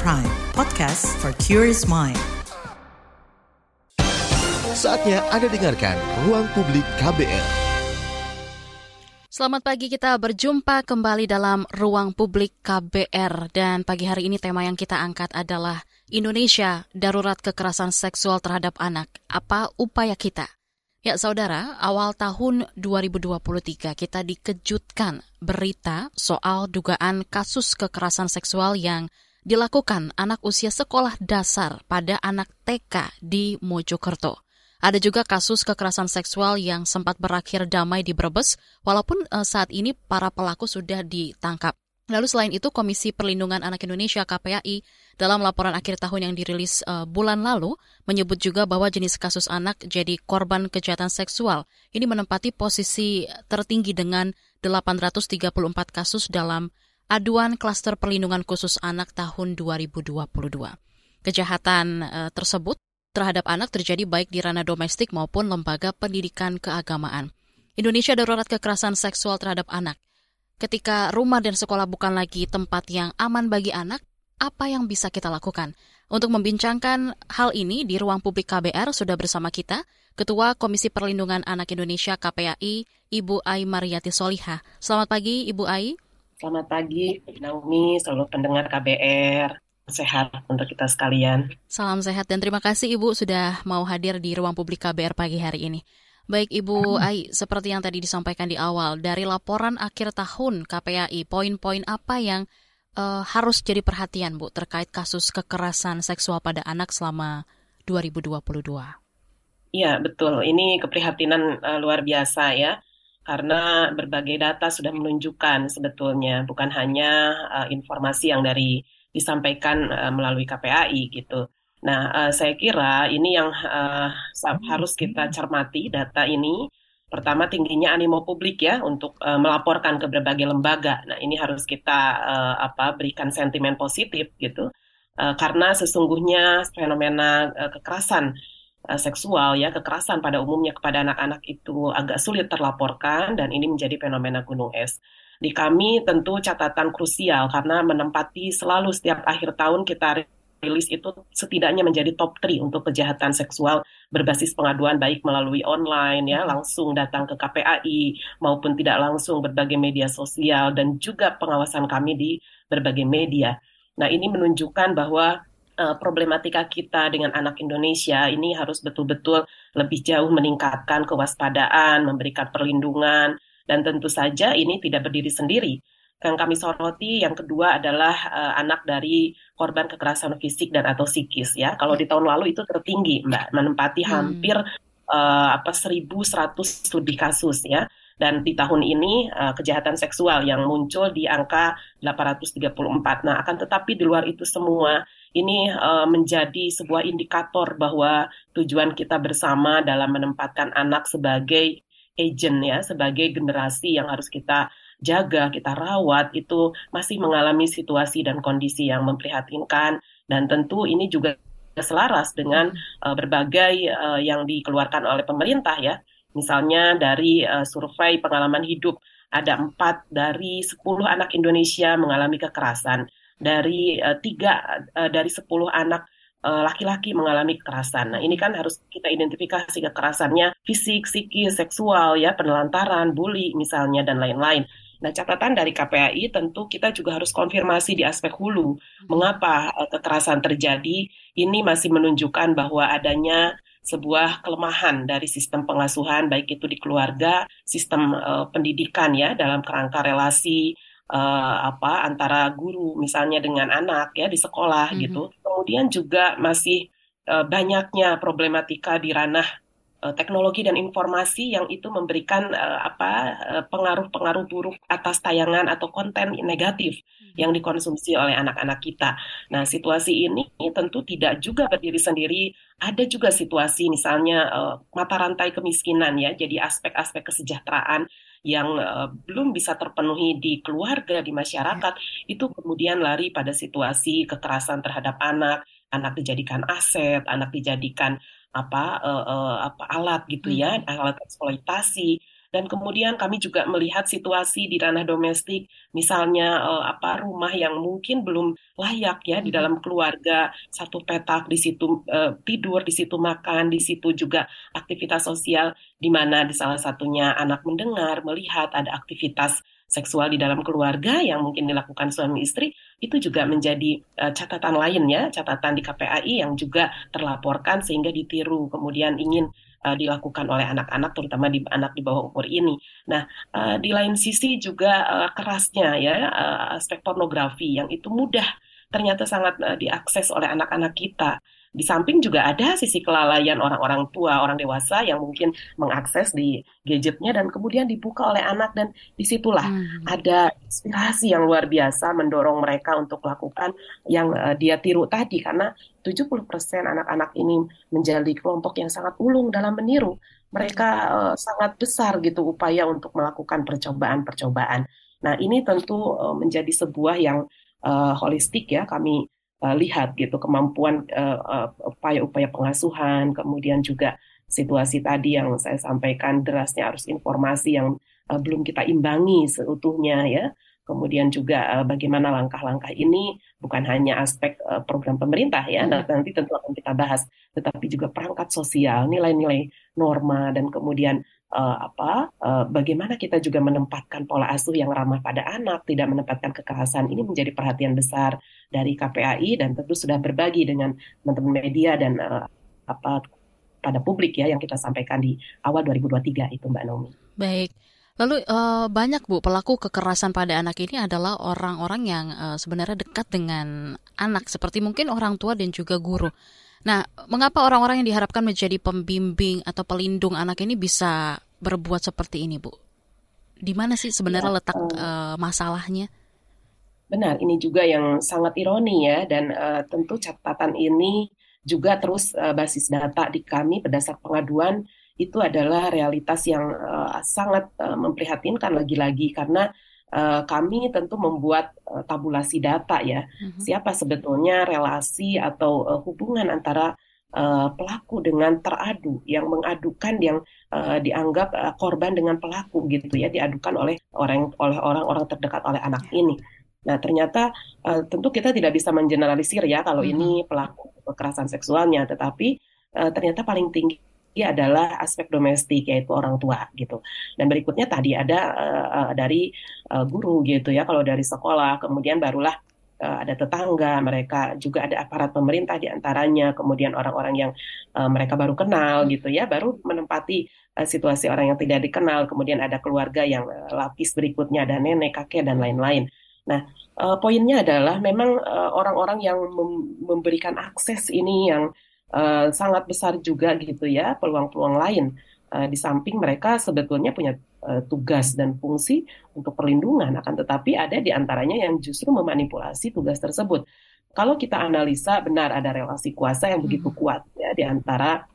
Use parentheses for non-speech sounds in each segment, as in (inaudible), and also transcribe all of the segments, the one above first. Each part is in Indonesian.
Prime, podcast for curious mind. Saatnya Anda dengarkan Ruang Publik KBR. Selamat pagi, kita berjumpa kembali dalam Ruang Publik KBR. Dan pagi hari ini tema yang kita angkat adalah Indonesia Darurat Kekerasan Seksual Terhadap Anak. Apa upaya kita? Ya saudara, awal tahun 2023 kita dikejutkan berita soal dugaan kasus kekerasan seksual yang dilakukan anak usia sekolah dasar pada anak TK di Mojokerto. Ada juga kasus kekerasan seksual yang sempat berakhir damai di Brebes, walaupun uh, saat ini para pelaku sudah ditangkap. Lalu selain itu, Komisi Perlindungan Anak Indonesia KPAI dalam laporan akhir tahun yang dirilis uh, bulan lalu menyebut juga bahwa jenis kasus anak jadi korban kejahatan seksual ini menempati posisi tertinggi dengan 834 kasus dalam aduan klaster perlindungan khusus anak tahun 2022. Kejahatan uh, tersebut terhadap anak terjadi baik di ranah domestik maupun lembaga pendidikan keagamaan. Indonesia darurat kekerasan seksual terhadap anak ketika rumah dan sekolah bukan lagi tempat yang aman bagi anak, apa yang bisa kita lakukan? Untuk membincangkan hal ini di ruang publik KBR sudah bersama kita Ketua Komisi Perlindungan Anak Indonesia KPAI, Ibu Ai Mariati Soliha. Selamat pagi, Ibu Ai. Selamat pagi, Naomi, seluruh pendengar KBR. Sehat untuk kita sekalian. Salam sehat dan terima kasih Ibu sudah mau hadir di ruang publik KBR pagi hari ini. Baik Ibu Ai, seperti yang tadi disampaikan di awal, dari laporan akhir tahun KPAI, poin-poin apa yang uh, harus jadi perhatian Bu terkait kasus kekerasan seksual pada anak selama 2022? Iya, betul. Ini keprihatinan uh, luar biasa ya. Karena berbagai data sudah menunjukkan sebetulnya bukan hanya uh, informasi yang dari disampaikan uh, melalui KPAI gitu Nah, uh, saya kira ini yang uh, harus kita cermati data ini. Pertama, tingginya animo publik ya untuk uh, melaporkan ke berbagai lembaga. Nah, ini harus kita uh, apa berikan sentimen positif gitu. Uh, karena sesungguhnya fenomena uh, kekerasan seksual ya, kekerasan pada umumnya kepada anak-anak itu agak sulit terlaporkan dan ini menjadi fenomena gunung es. Di kami tentu catatan krusial karena menempati selalu setiap akhir tahun kita rilis itu setidaknya menjadi top 3 untuk kejahatan seksual berbasis pengaduan baik melalui online ya langsung datang ke KPAI maupun tidak langsung berbagai media sosial dan juga pengawasan kami di berbagai media. Nah, ini menunjukkan bahwa uh, problematika kita dengan anak Indonesia ini harus betul-betul lebih jauh meningkatkan kewaspadaan, memberikan perlindungan dan tentu saja ini tidak berdiri sendiri yang kami soroti yang kedua adalah uh, anak dari korban kekerasan fisik dan atau psikis ya. Kalau di tahun lalu itu tertinggi Mbak, menempati hmm. hampir uh, apa 1100 lebih kasus ya. Dan di tahun ini uh, kejahatan seksual yang muncul di angka 834. Nah, akan tetapi di luar itu semua ini uh, menjadi sebuah indikator bahwa tujuan kita bersama dalam menempatkan anak sebagai agent ya, sebagai generasi yang harus kita jaga, kita rawat itu masih mengalami situasi dan kondisi yang memprihatinkan. Dan tentu ini juga selaras dengan uh, berbagai uh, yang dikeluarkan oleh pemerintah ya. Misalnya dari uh, survei pengalaman hidup ada empat dari sepuluh anak Indonesia mengalami kekerasan, dari uh, tiga uh, dari sepuluh anak laki-laki mengalami kekerasan. Nah, ini kan harus kita identifikasi kekerasannya fisik, psikis, seksual ya, penelantaran, bully misalnya dan lain-lain. Nah, catatan dari KPAI tentu kita juga harus konfirmasi di aspek hulu. Mengapa uh, kekerasan terjadi? Ini masih menunjukkan bahwa adanya sebuah kelemahan dari sistem pengasuhan baik itu di keluarga, sistem uh, pendidikan ya dalam kerangka relasi uh, apa antara guru misalnya dengan anak ya di sekolah mm -hmm. gitu. Kemudian juga masih uh, banyaknya problematika di ranah Eh, teknologi dan informasi yang itu memberikan uh, apa uh, pengaruh-pengaruh buruk atas tayangan atau konten negatif hmm. yang dikonsumsi oleh anak-anak kita. Nah, situasi ini tentu tidak juga berdiri sendiri. Ada juga situasi misalnya uh, mata rantai kemiskinan ya, jadi aspek-aspek kesejahteraan yang uh, belum bisa terpenuhi di keluarga, di masyarakat, ya. itu kemudian lari pada situasi kekerasan terhadap anak, anak dijadikan aset, anak dijadikan apa uh, uh, apa alat gitu ya, hmm. alat eksploitasi Dan kemudian kami juga melihat situasi di ranah domestik, misalnya uh, apa rumah yang mungkin belum layak ya di hmm. dalam keluarga, satu petak di situ uh, tidur, di situ makan, di situ juga aktivitas sosial di mana di salah satunya anak mendengar, melihat ada aktivitas seksual di dalam keluarga yang mungkin dilakukan suami istri itu juga menjadi uh, catatan lain ya, catatan di KPAI yang juga terlaporkan sehingga ditiru kemudian ingin uh, dilakukan oleh anak-anak terutama di anak di bawah umur ini. Nah, uh, di lain sisi juga uh, kerasnya ya uh, aspek pornografi yang itu mudah ternyata sangat uh, diakses oleh anak-anak kita. Di samping juga ada sisi kelalaian orang-orang tua, orang dewasa yang mungkin mengakses di gadgetnya dan kemudian dibuka oleh anak dan di situlah hmm. ada inspirasi yang luar biasa mendorong mereka untuk melakukan yang uh, dia tiru tadi karena 70% anak-anak ini menjadi kelompok yang sangat ulung dalam meniru. Mereka uh, sangat besar gitu upaya untuk melakukan percobaan-percobaan. Nah, ini tentu uh, menjadi sebuah yang uh, holistik ya kami uh, lihat gitu kemampuan uh, uh, upaya-upaya pengasuhan, kemudian juga situasi tadi yang saya sampaikan derasnya arus informasi yang uh, belum kita imbangi seutuhnya ya. Kemudian juga uh, bagaimana langkah-langkah ini bukan hanya aspek uh, program pemerintah ya, hmm. nanti tentu akan kita bahas, tetapi juga perangkat sosial, nilai-nilai norma dan kemudian uh, apa uh, bagaimana kita juga menempatkan pola asuh yang ramah pada anak, tidak menempatkan kekerasan ini menjadi perhatian besar dari KPAI dan tentu sudah berbagi dengan teman-teman media dan uh, apa pada publik ya yang kita sampaikan di awal 2023 itu Mbak Nomi. Baik. Lalu banyak Bu pelaku kekerasan pada anak ini adalah orang-orang yang sebenarnya dekat dengan anak seperti mungkin orang tua dan juga guru. Nah, mengapa orang-orang yang diharapkan menjadi pembimbing atau pelindung anak ini bisa berbuat seperti ini, Bu? Di mana sih sebenarnya ya, letak uh, masalahnya? Benar, ini juga yang sangat ironi ya, dan uh, tentu catatan ini juga terus uh, basis data di kami berdasar pengaduan itu adalah realitas yang uh, sangat uh, memprihatinkan lagi-lagi karena uh, kami tentu membuat uh, tabulasi data ya, mm-hmm. siapa sebetulnya relasi atau uh, hubungan antara uh, pelaku dengan teradu yang mengadukan yang uh, dianggap uh, korban dengan pelaku gitu ya, diadukan oleh orang oleh orang-orang terdekat oleh anak ini. Nah, ternyata uh, tentu kita tidak bisa mengeneralisir ya kalau mm-hmm. ini pelaku kekerasan seksualnya, tetapi uh, ternyata paling tinggi adalah aspek domestik yaitu orang tua gitu. Dan berikutnya tadi ada uh, dari uh, guru gitu ya kalau dari sekolah, kemudian barulah ada tetangga, mereka juga ada aparat pemerintah di antaranya, kemudian orang-orang yang uh, mereka baru kenal gitu ya, baru menempati uh, situasi orang yang tidak dikenal, kemudian ada keluarga yang uh, lapis berikutnya ada nenek, kakek dan lain-lain. Nah, uh, poinnya adalah memang orang-orang uh, yang mem memberikan akses ini yang uh, sangat besar juga gitu ya peluang-peluang lain uh, di samping mereka sebetulnya punya uh, tugas dan fungsi untuk perlindungan akan tetapi ada di antaranya yang justru memanipulasi tugas tersebut. Kalau kita analisa benar ada relasi kuasa yang begitu hmm. kuat ya di antara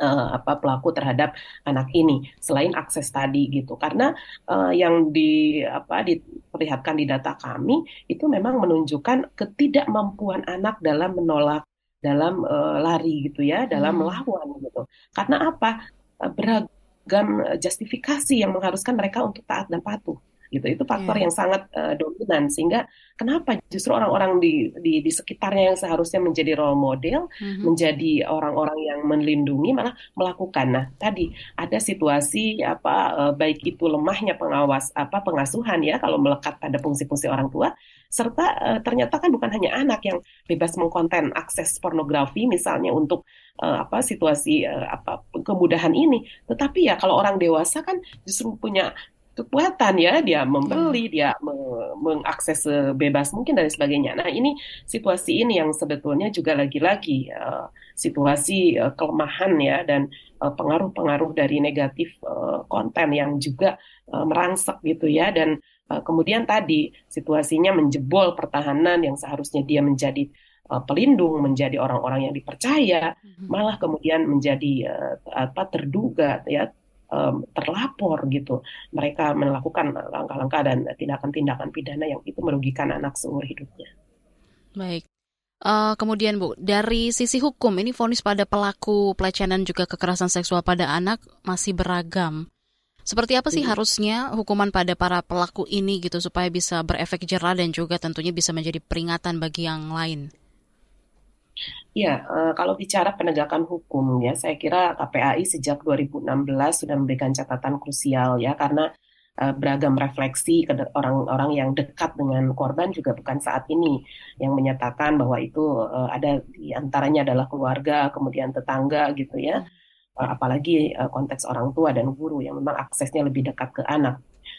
uh, apa pelaku terhadap anak ini selain akses tadi gitu karena uh, yang di apa diperlihatkan di data kami itu memang menunjukkan ketidakmampuan anak dalam menolak dalam uh, lari gitu ya, dalam hmm. melawan gitu. Karena apa? Eh, beragam eh, justifikasi yang mengharuskan mereka untuk taat dan patuh gitu itu faktor yeah. yang sangat uh, dominan sehingga kenapa justru orang-orang di, di di sekitarnya yang seharusnya menjadi role model mm-hmm. menjadi orang-orang yang melindungi malah melakukan nah tadi ada situasi apa uh, baik itu lemahnya pengawas apa pengasuhan ya kalau melekat pada fungsi-fungsi orang tua serta uh, ternyata kan bukan hanya anak yang bebas mengkonten akses pornografi misalnya untuk uh, apa situasi uh, apa kemudahan ini. Tetapi ya kalau orang dewasa kan justru punya kekuatan ya dia membeli hmm. dia mengakses bebas mungkin dan sebagainya. Nah ini situasi ini yang sebetulnya juga lagi-lagi uh, situasi uh, kelemahan ya dan pengaruh-pengaruh uh, dari negatif uh, konten yang juga uh, merangsek gitu ya. Dan kemudian tadi situasinya menjebol pertahanan yang seharusnya dia menjadi uh, pelindung, menjadi orang-orang yang dipercaya, mm-hmm. malah kemudian menjadi uh, apa terduga ya um, terlapor gitu. Mereka melakukan langkah-langkah dan tindakan-tindakan pidana yang itu merugikan anak seumur hidupnya. Baik. Uh, kemudian Bu, dari sisi hukum ini vonis pada pelaku pelecehan dan juga kekerasan seksual pada anak masih beragam. Seperti apa sih hmm. harusnya hukuman pada para pelaku ini gitu supaya bisa berefek jerah dan juga tentunya bisa menjadi peringatan bagi yang lain? Ya, kalau bicara penegakan hukum ya, saya kira KPAI sejak 2016 sudah memberikan catatan krusial ya, karena uh, beragam refleksi ke orang-orang yang dekat dengan korban juga bukan saat ini yang menyatakan bahwa itu uh, ada di antaranya adalah keluarga, kemudian tetangga gitu ya. Uh, apalagi uh, konteks orang tua dan guru yang memang aksesnya lebih dekat ke anak.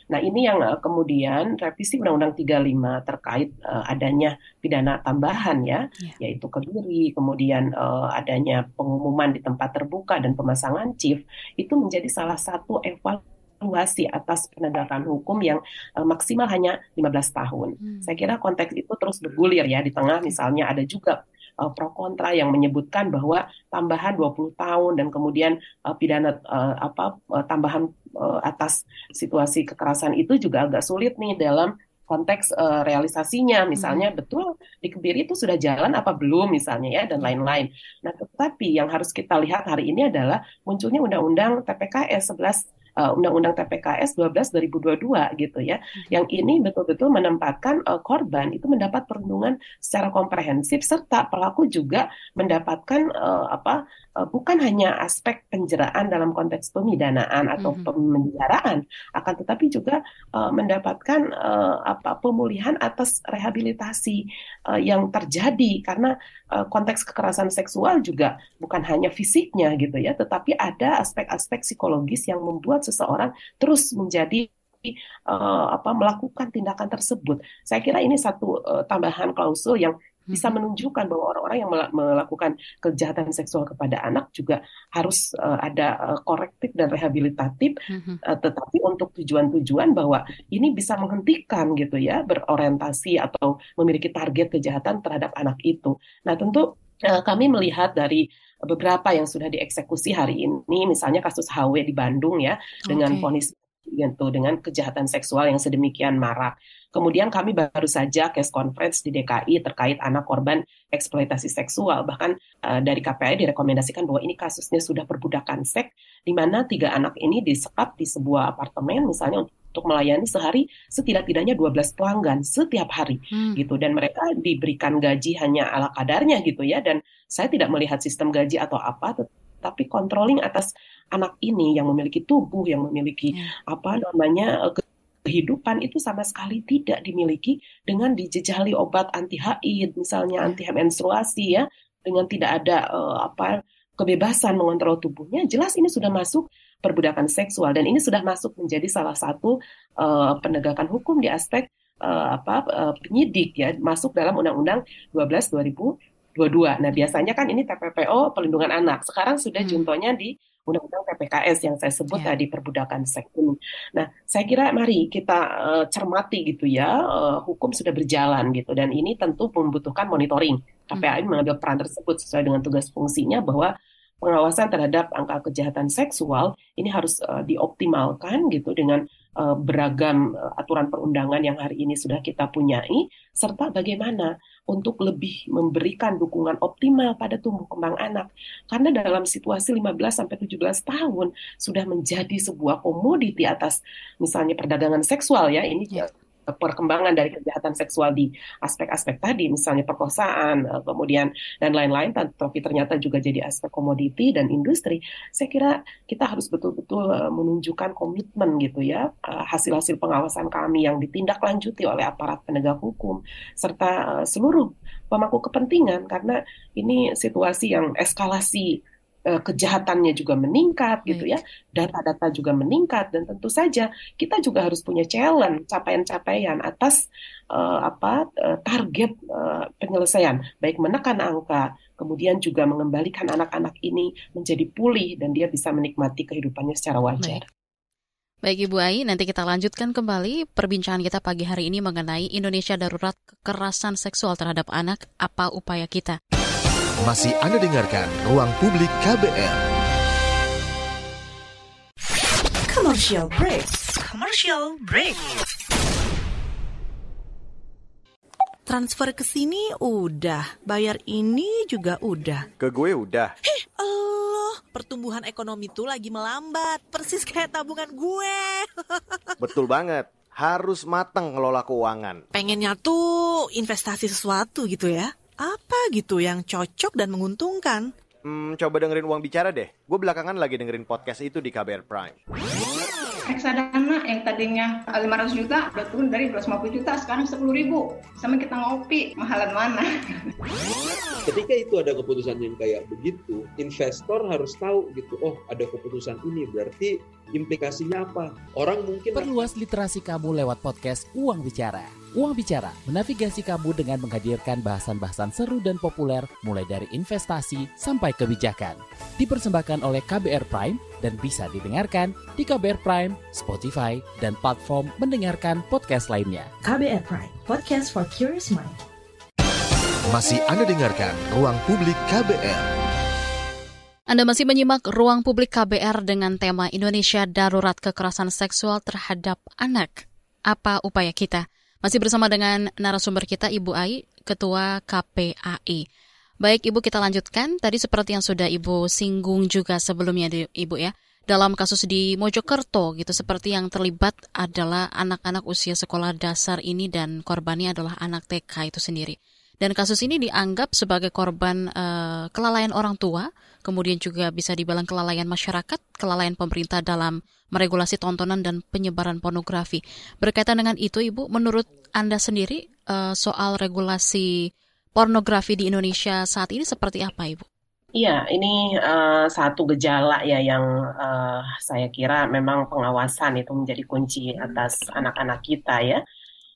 Nah, ini yang uh, kemudian revisi Undang-Undang 35 terkait uh, adanya pidana tambahan ya, yeah. yaitu kebiri, kemudian uh, adanya pengumuman di tempat terbuka dan pemasangan chief itu menjadi salah satu evaluasi atas penegakan hukum yang uh, maksimal hanya 15 tahun. Hmm. Saya kira konteks itu terus bergulir ya di tengah misalnya ada juga uh, pro kontra yang menyebutkan bahwa tambahan 20 tahun dan kemudian uh, pidana uh, apa uh, tambahan uh, atas situasi kekerasan itu juga agak sulit nih dalam konteks uh, realisasinya misalnya hmm. betul di Kebiri itu sudah jalan apa belum misalnya ya dan lain-lain. Nah, tetapi yang harus kita lihat hari ini adalah munculnya undang-undang TPKS 11 uh, Undang-Undang TPKS 12 2022 gitu ya. Hmm. Yang ini betul-betul menempatkan uh, korban itu mendapat perlindungan secara komprehensif serta pelaku juga mendapatkan uh, apa uh, bukan hanya aspek penjeraan dalam konteks pemidanaan atau mm -hmm. pemenjaraan akan tetapi juga uh, mendapatkan uh, apa pemulihan atas rehabilitasi uh, yang terjadi karena uh, konteks kekerasan seksual juga bukan hanya fisiknya gitu ya tetapi ada aspek-aspek psikologis yang membuat seseorang terus menjadi uh, apa melakukan tindakan tersebut. Saya kira ini satu uh, tambahan klausul yang bisa mm-hmm. menunjukkan bahwa orang-orang yang melakukan kejahatan seksual kepada anak juga harus uh, ada uh, korektif dan rehabilitatif, uh, tetapi untuk tujuan-tujuan bahwa ini bisa menghentikan gitu ya berorientasi atau memiliki target kejahatan terhadap anak itu. Nah tentu uh, kami melihat dari beberapa yang sudah dieksekusi hari ini, misalnya kasus HW di Bandung ya, okay. dengan ponis gitu, dengan kejahatan seksual yang sedemikian marak. Kemudian kami baru saja case conference di DKI terkait anak korban eksploitasi seksual. Bahkan uh, dari KPI direkomendasikan bahwa ini kasusnya sudah perbudakan seks, di mana tiga anak ini disekap di sebuah apartemen, misalnya untuk melayani sehari setidak-tidaknya 12 pelanggan setiap hari hmm. gitu dan mereka diberikan gaji hanya ala kadarnya gitu ya dan saya tidak melihat sistem gaji atau apa tapi controlling atas anak ini yang memiliki tubuh yang memiliki hmm. apa namanya eh, kehidupan itu sama sekali tidak dimiliki dengan dijejali obat anti haid misalnya anti menstruasi ya dengan tidak ada uh, apa kebebasan mengontrol tubuhnya jelas ini sudah masuk perbudakan seksual dan ini sudah masuk menjadi salah satu uh, penegakan hukum di aspek uh, apa uh, penyidik ya masuk dalam Undang-Undang 12 2022. Nah, biasanya kan ini TPPO pelindungan anak. Sekarang sudah hmm. juntonya di Undang-Undang PPKS yang saya sebut yeah. tadi perbudakan seks ini. Nah, saya kira mari kita uh, cermati gitu ya, uh, hukum sudah berjalan gitu dan ini tentu membutuhkan monitoring. KPAI hmm. mengambil peran tersebut sesuai dengan tugas fungsinya bahwa pengawasan terhadap angka kejahatan seksual ini harus uh, dioptimalkan gitu dengan uh, beragam uh, aturan perundangan yang hari ini sudah kita punyai serta bagaimana untuk lebih memberikan dukungan optimal pada tumbuh kembang anak. Karena dalam situasi 15 sampai 17 tahun sudah menjadi sebuah komoditi atas misalnya perdagangan seksual ya ini yeah perkembangan dari kejahatan seksual di aspek-aspek tadi, misalnya perkosaan, eh, kemudian dan lain-lain, tapi ternyata juga jadi aspek komoditi dan industri. Saya kira kita harus betul-betul eh, menunjukkan komitmen gitu ya, eh, hasil-hasil pengawasan kami yang ditindaklanjuti oleh aparat penegak hukum serta seluruh pemangku kepentingan karena ini situasi yang eskalasi kejahatannya juga meningkat gitu ya, data-data juga meningkat dan tentu saja kita juga harus punya challenge capaian-capaian atas uh, apa uh, target uh, penyelesaian, baik menekan angka, kemudian juga mengembalikan anak-anak ini menjadi pulih dan dia bisa menikmati kehidupannya secara wajar. Baik. Baik Ibu Ai, nanti kita lanjutkan kembali perbincangan kita pagi hari ini mengenai Indonesia darurat kekerasan seksual terhadap anak, apa upaya kita. Masih Anda dengarkan Ruang Publik KBR. Commercial break. Commercial break. Transfer ke sini udah, bayar ini juga udah. Ke gue udah. Heh, Allah pertumbuhan ekonomi tuh lagi melambat, persis kayak tabungan gue. (laughs) Betul banget. Harus matang ngelola keuangan. Pengennya tuh investasi sesuatu gitu ya. Apa gitu yang cocok dan menguntungkan? Hmm, coba dengerin uang bicara deh. Gue belakangan lagi dengerin podcast itu di KBR Prime. reksadana yang tadinya 500 juta udah turun dari 250 juta sekarang 10 ribu sama kita ngopi mahalan mana ketika itu ada keputusan yang kayak begitu, investor harus tahu gitu, oh ada keputusan ini berarti implikasinya apa? Orang mungkin Perluas literasi kamu lewat podcast Uang Bicara. Uang Bicara menavigasi kamu dengan menghadirkan bahasan-bahasan seru dan populer mulai dari investasi sampai kebijakan. Dipersembahkan oleh KBR Prime dan bisa didengarkan di KBR Prime, Spotify, dan platform mendengarkan podcast lainnya. KBR Prime, podcast for curious mind. Masih Anda dengarkan Ruang Publik KBR. Anda masih menyimak Ruang Publik KBR dengan tema Indonesia Darurat Kekerasan Seksual Terhadap Anak. Apa upaya kita? Masih bersama dengan narasumber kita Ibu Ai, Ketua KPAI. Baik Ibu kita lanjutkan, tadi seperti yang sudah Ibu singgung juga sebelumnya Ibu ya. Dalam kasus di Mojokerto gitu seperti yang terlibat adalah anak-anak usia sekolah dasar ini dan korbannya adalah anak TK itu sendiri. Dan kasus ini dianggap sebagai korban uh, kelalaian orang tua, kemudian juga bisa dibilang kelalaian masyarakat, kelalaian pemerintah dalam meregulasi tontonan dan penyebaran pornografi. Berkaitan dengan itu, Ibu, menurut Anda sendiri uh, soal regulasi pornografi di Indonesia saat ini seperti apa, Ibu? Iya, ini uh, satu gejala ya yang uh, saya kira memang pengawasan itu menjadi kunci atas anak-anak kita ya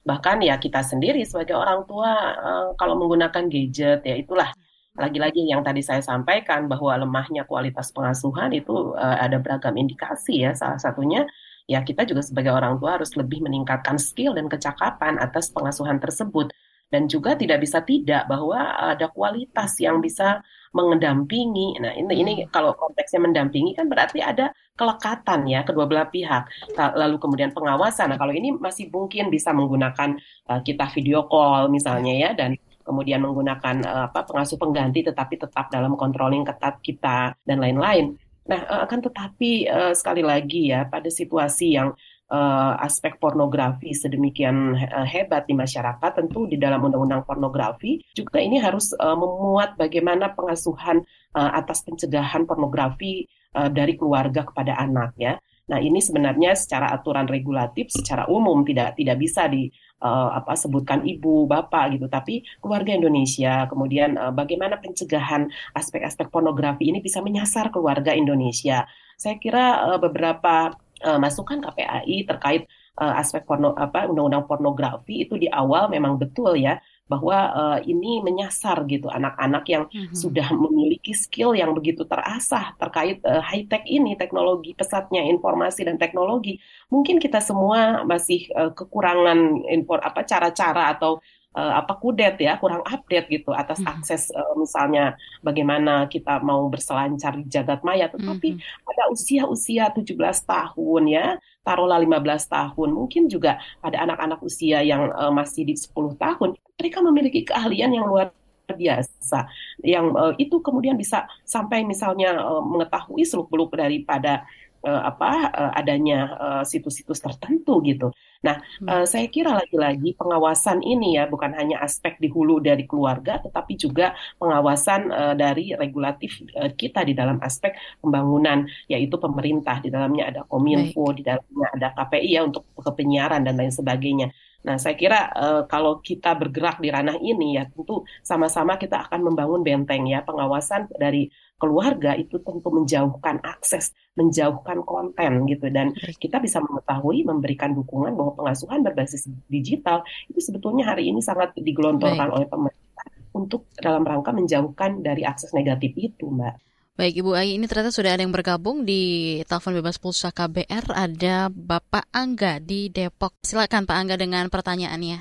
bahkan ya kita sendiri sebagai orang tua uh, kalau menggunakan gadget ya itulah. Lagi-lagi yang tadi saya sampaikan bahwa lemahnya kualitas pengasuhan itu uh, ada beragam indikasi ya. Salah satunya ya kita juga sebagai orang tua harus lebih meningkatkan skill dan kecakapan atas pengasuhan tersebut dan juga tidak bisa tidak bahwa ada kualitas yang bisa mengendampingi. Nah, ini ini hmm. kalau konteksnya mendampingi kan berarti ada kelekatan ya kedua belah pihak. Lalu kemudian pengawasan. Nah, kalau ini masih mungkin bisa menggunakan uh, kita video call misalnya ya dan kemudian menggunakan uh, apa pengasuh pengganti tetapi tetap dalam controlling ketat kita dan lain-lain. Nah, uh, akan tetapi uh, sekali lagi ya pada situasi yang uh, aspek pornografi sedemikian uh, hebat di masyarakat, tentu di dalam undang-undang pornografi juga ini harus uh, memuat bagaimana pengasuhan uh, atas pencegahan pornografi uh, dari keluarga kepada anak ya. Nah ini sebenarnya secara aturan regulatif secara umum tidak tidak bisa di uh, apa sebutkan ibu bapak gitu, tapi keluarga Indonesia kemudian uh, bagaimana pencegahan aspek-aspek pornografi ini bisa menyasar keluarga Indonesia. Saya kira uh, beberapa uh, masukan KPAI terkait uh, aspek porno apa undang-undang pornografi itu di awal memang betul ya bahwa uh, ini menyasar gitu anak-anak yang mm-hmm. sudah memiliki skill yang begitu terasah terkait uh, high tech ini teknologi pesatnya informasi dan teknologi mungkin kita semua masih uh, kekurangan info apa cara-cara atau uh, apa kudet ya kurang update gitu atas hmm. akses uh, misalnya bagaimana kita mau berselancar di jagat maya tetapi hmm. pada usia-usia 17 tahun ya taruhlah 15 tahun mungkin juga pada anak-anak usia yang uh, masih di 10 tahun mereka memiliki keahlian yang luar biasa yang uh, itu kemudian bisa sampai misalnya uh, mengetahui seluk beluk daripada uh, apa uh, adanya situs-situs uh, tertentu gitu. Nah, hmm. uh, saya kira lagi-lagi pengawasan ini ya bukan hanya aspek di hulu dari keluarga, tetapi juga pengawasan uh, dari regulatif uh, kita di dalam aspek pembangunan, yaitu pemerintah di dalamnya ada kominfo, Baik. di dalamnya ada KPI ya untuk kepenyiaran dan lain sebagainya. Nah, saya kira uh, kalau kita bergerak di ranah ini ya tentu sama-sama kita akan membangun benteng ya pengawasan dari keluarga itu tentu menjauhkan akses, menjauhkan konten gitu dan kita bisa mengetahui memberikan dukungan bahwa pengasuhan berbasis digital itu sebetulnya hari ini sangat digelontorkan Baik. oleh pemerintah untuk dalam rangka menjauhkan dari akses negatif itu, Mbak. Baik Ibu Ai, ini ternyata sudah ada yang bergabung di telepon bebas pulsa KBR ada Bapak Angga di Depok. Silakan Pak Angga dengan pertanyaannya.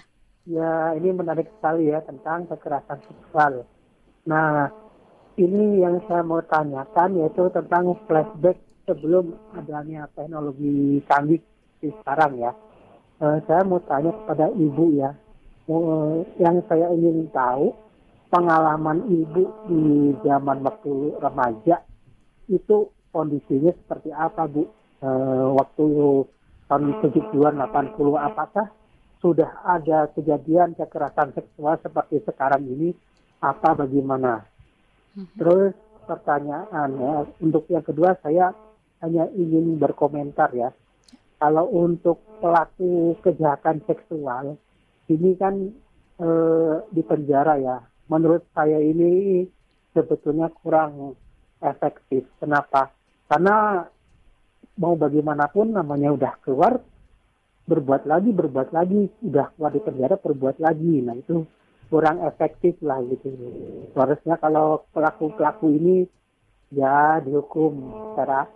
Ya, ini menarik sekali ya tentang kekerasan seksual. Nah, ini yang saya mau tanyakan yaitu tentang flashback sebelum adanya teknologi canggih di sekarang ya. Uh, saya mau tanya kepada ibu ya, uh, yang saya ingin tahu pengalaman ibu di zaman waktu remaja itu kondisinya seperti apa Bu? E, waktu tahun 70-an 80 apakah sudah ada kejadian kekerasan seksual seperti sekarang ini apa bagaimana? Mm-hmm. Terus pertanyaannya untuk yang kedua saya hanya ingin berkomentar ya. Kalau untuk pelaku kejahatan seksual ini kan e, di penjara ya. Menurut saya ini sebetulnya kurang efektif. Kenapa? Karena mau bagaimanapun namanya udah keluar berbuat lagi berbuat lagi udah keluar di penjara berbuat lagi nah itu kurang efektif lah gitu harusnya kalau pelaku pelaku ini ya dihukum secara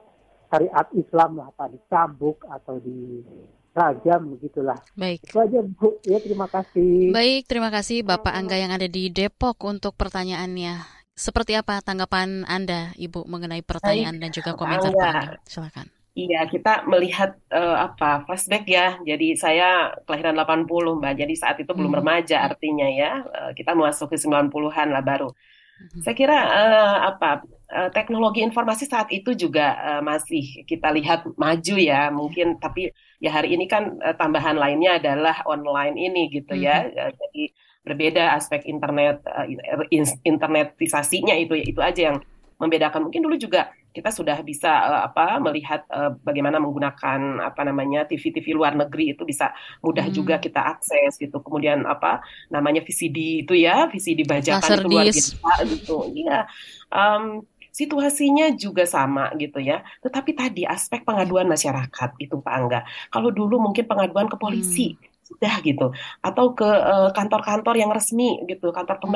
syariat Islam lah apa dicambuk atau di rajam begitulah. Baik. Itu aja Bu. Ya terima kasih. Baik, terima kasih Bapak Angga yang ada di Depok untuk pertanyaannya. Seperti apa tanggapan Anda, Ibu, mengenai pertanyaan Baik, dan juga komentar Pak Angga? Silakan. Iya, kita melihat uh, apa flashback ya. Jadi saya kelahiran 80, Mbak. Jadi saat itu belum hmm. remaja artinya ya. Uh, kita masuk ke 90-an lah baru. Hmm. Saya kira uh, apa uh, teknologi informasi saat itu juga uh, masih kita lihat maju ya, mungkin tapi ya hari ini kan uh, tambahan lainnya adalah online ini gitu ya. Hmm. Uh, jadi berbeda aspek internet uh, internetisasinya itu itu aja yang membedakan. Mungkin dulu juga kita sudah bisa uh, apa melihat uh, bagaimana menggunakan apa namanya TV-TV luar negeri itu bisa mudah hmm. juga kita akses gitu. Kemudian apa namanya VCD itu ya, VCD bajakan Laser itu luar biasa gitu. Iya. Um, situasinya juga sama gitu ya. Tetapi tadi aspek pengaduan masyarakat itu Pak Angga. Kalau dulu mungkin pengaduan ke polisi hmm. sudah gitu atau ke kantor-kantor uh, yang resmi gitu, kantor hmm.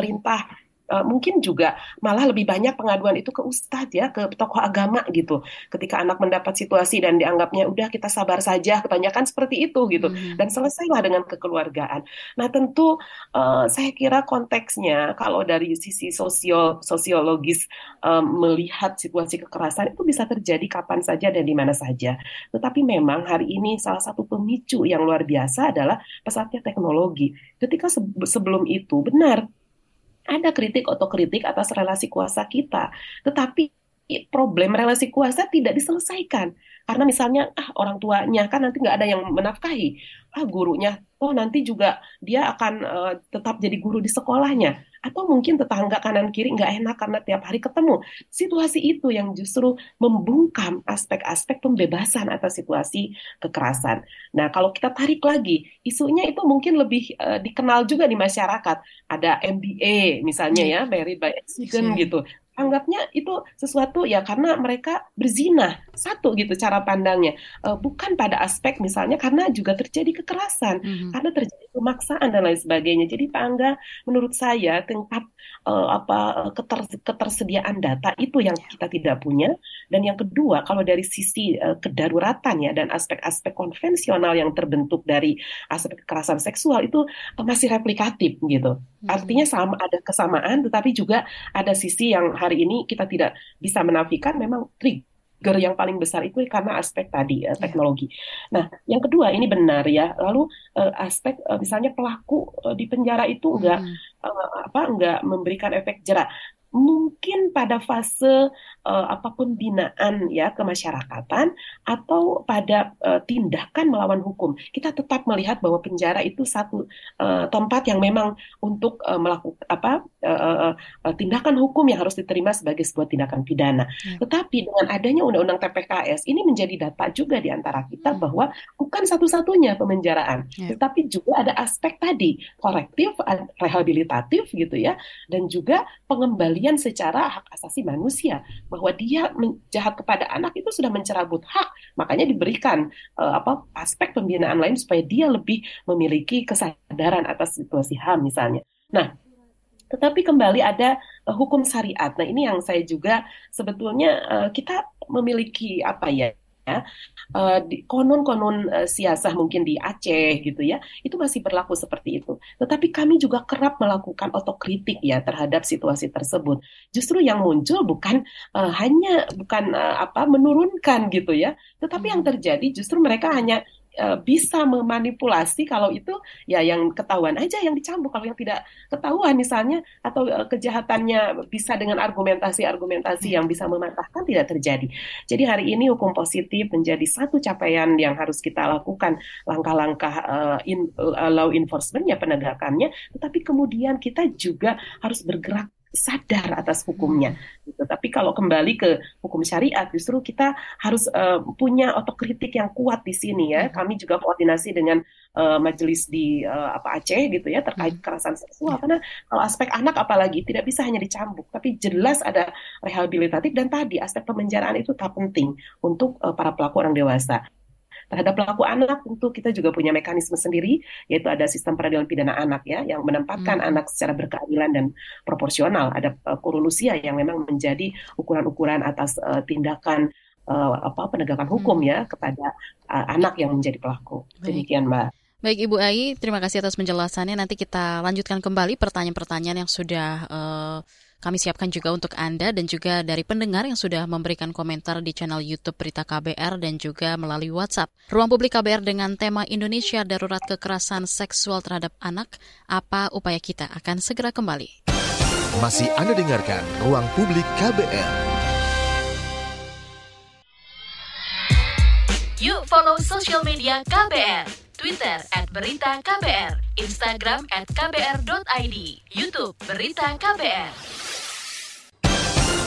Uh, mungkin juga malah lebih banyak pengaduan itu ke ustadz ya, ke tokoh agama gitu. Ketika anak mendapat situasi dan dianggapnya udah kita sabar saja, kebanyakan seperti itu gitu. Hmm. Dan selesailah dengan kekeluargaan. Nah tentu uh, saya kira konteksnya kalau dari sisi sosio sosiologis um, melihat situasi kekerasan itu bisa terjadi kapan saja dan di mana saja. Tetapi memang hari ini salah satu pemicu yang luar biasa adalah pesatnya teknologi. Ketika sebelum itu benar ada kritik otokritik atas relasi kuasa kita. Tetapi problem relasi kuasa tidak diselesaikan. Karena misalnya ah orang tuanya kan nanti nggak ada yang menafkahi. Ah gurunya, oh nanti juga dia akan uh, tetap jadi guru di sekolahnya atau mungkin tetangga kanan kiri nggak enak karena tiap hari ketemu. Situasi itu yang justru membungkam aspek-aspek pembebasan atas situasi kekerasan. Nah, kalau kita tarik lagi, isunya itu mungkin lebih uh, dikenal juga di masyarakat. Ada MBA misalnya ya, married by accident iya. gitu anggapnya itu sesuatu ya karena mereka berzina satu gitu cara pandangnya. Uh, bukan pada aspek misalnya karena juga terjadi kekerasan. Mm-hmm. karena terjadi pemaksaan dan lain sebagainya. Jadi Pak Angga menurut saya tingkat uh, apa keter, ketersediaan data itu yang kita tidak punya. Dan yang kedua kalau dari sisi uh, kedaruratan ya dan aspek-aspek konvensional yang terbentuk dari aspek kekerasan seksual itu uh, masih replikatif gitu. Mm-hmm. artinya sama ada kesamaan tetapi juga ada sisi yang hari ini kita tidak bisa menafikan memang trigger yang paling besar itu karena aspek tadi uh, teknologi. Nah, yang kedua ini benar ya. Lalu uh, aspek uh, misalnya pelaku uh, di penjara itu enggak hmm. uh, apa enggak memberikan efek jerak mungkin pada fase uh, apa pun binaan ya kemasyarakatan atau pada uh, tindakan melawan hukum kita tetap melihat bahwa penjara itu satu uh, tempat yang memang untuk uh, melakukan apa uh, uh, tindakan hukum yang harus diterima sebagai sebuah tindakan pidana ya. tetapi dengan adanya undang-undang TPKS ini menjadi data juga di antara kita hmm. bahwa bukan satu-satunya pemenjaraan ya. tetapi juga ada aspek tadi korektif rehabilitatif gitu ya dan juga pengembalian pengembalian secara hak asasi manusia bahwa dia jahat kepada anak itu sudah mencerabut hak makanya diberikan uh, apa aspek pembinaan lain supaya dia lebih memiliki kesadaran atas situasi HAM misalnya. Nah, tetapi kembali ada uh, hukum syariat. Nah, ini yang saya juga sebetulnya uh, kita memiliki apa ya ya. Uh, konon-konon uh, siasah mungkin di Aceh gitu ya itu masih berlaku seperti itu. Tetapi kami juga kerap melakukan otokritik ya terhadap situasi tersebut. Justru yang muncul bukan uh, hanya bukan uh, apa menurunkan gitu ya. Tetapi yang hmm. terjadi justru mereka hanya bisa memanipulasi kalau itu ya yang ketahuan aja yang dicambuk. Kalau yang tidak ketahuan misalnya atau uh, kejahatannya bisa dengan argumentasi-argumentasi yang bisa mematahkan tidak terjadi. Jadi hari ini hukum positif menjadi satu capaian yang harus kita lakukan. Langkah-langkah uh, in, uh, law enforcementnya penegakannya, tetapi kemudian kita juga harus bergerak sadar atas hukumnya. Gitu. Tapi kalau kembali ke hukum syariat, justru kita harus uh, punya otokritik yang kuat di sini ya. Kami juga koordinasi dengan uh, majelis di uh, apa Aceh gitu ya terkait kekerasan seksual. Karena kalau aspek anak apalagi tidak bisa hanya dicambuk, tapi jelas ada rehabilitatif dan tadi aspek pemenjaraan itu tak penting untuk uh, para pelaku orang dewasa. Terhadap pelaku anak tentu kita juga punya mekanisme sendiri, yaitu ada sistem peradilan pidana anak ya, yang menempatkan hmm. anak secara berkeadilan dan proporsional. Ada uh, kurun usia yang memang menjadi ukuran-ukuran atas uh, tindakan uh, apa penegakan hukum hmm. ya kepada uh, anak yang menjadi pelaku. Demikian Mbak. Baik Ibu Ai, terima kasih atas penjelasannya. Nanti kita lanjutkan kembali pertanyaan-pertanyaan yang sudah uh, kami siapkan juga untuk Anda dan juga dari pendengar yang sudah memberikan komentar di channel YouTube Berita KBR dan juga melalui WhatsApp. Ruang Publik KBR dengan tema Indonesia Darurat Kekerasan Seksual Terhadap Anak, apa upaya kita akan segera kembali. Masih Anda dengarkan Ruang Publik KBR. Yuk follow social media KBR Twitter at Berita KBR, Instagram at KBR.id, Youtube Berita KBR.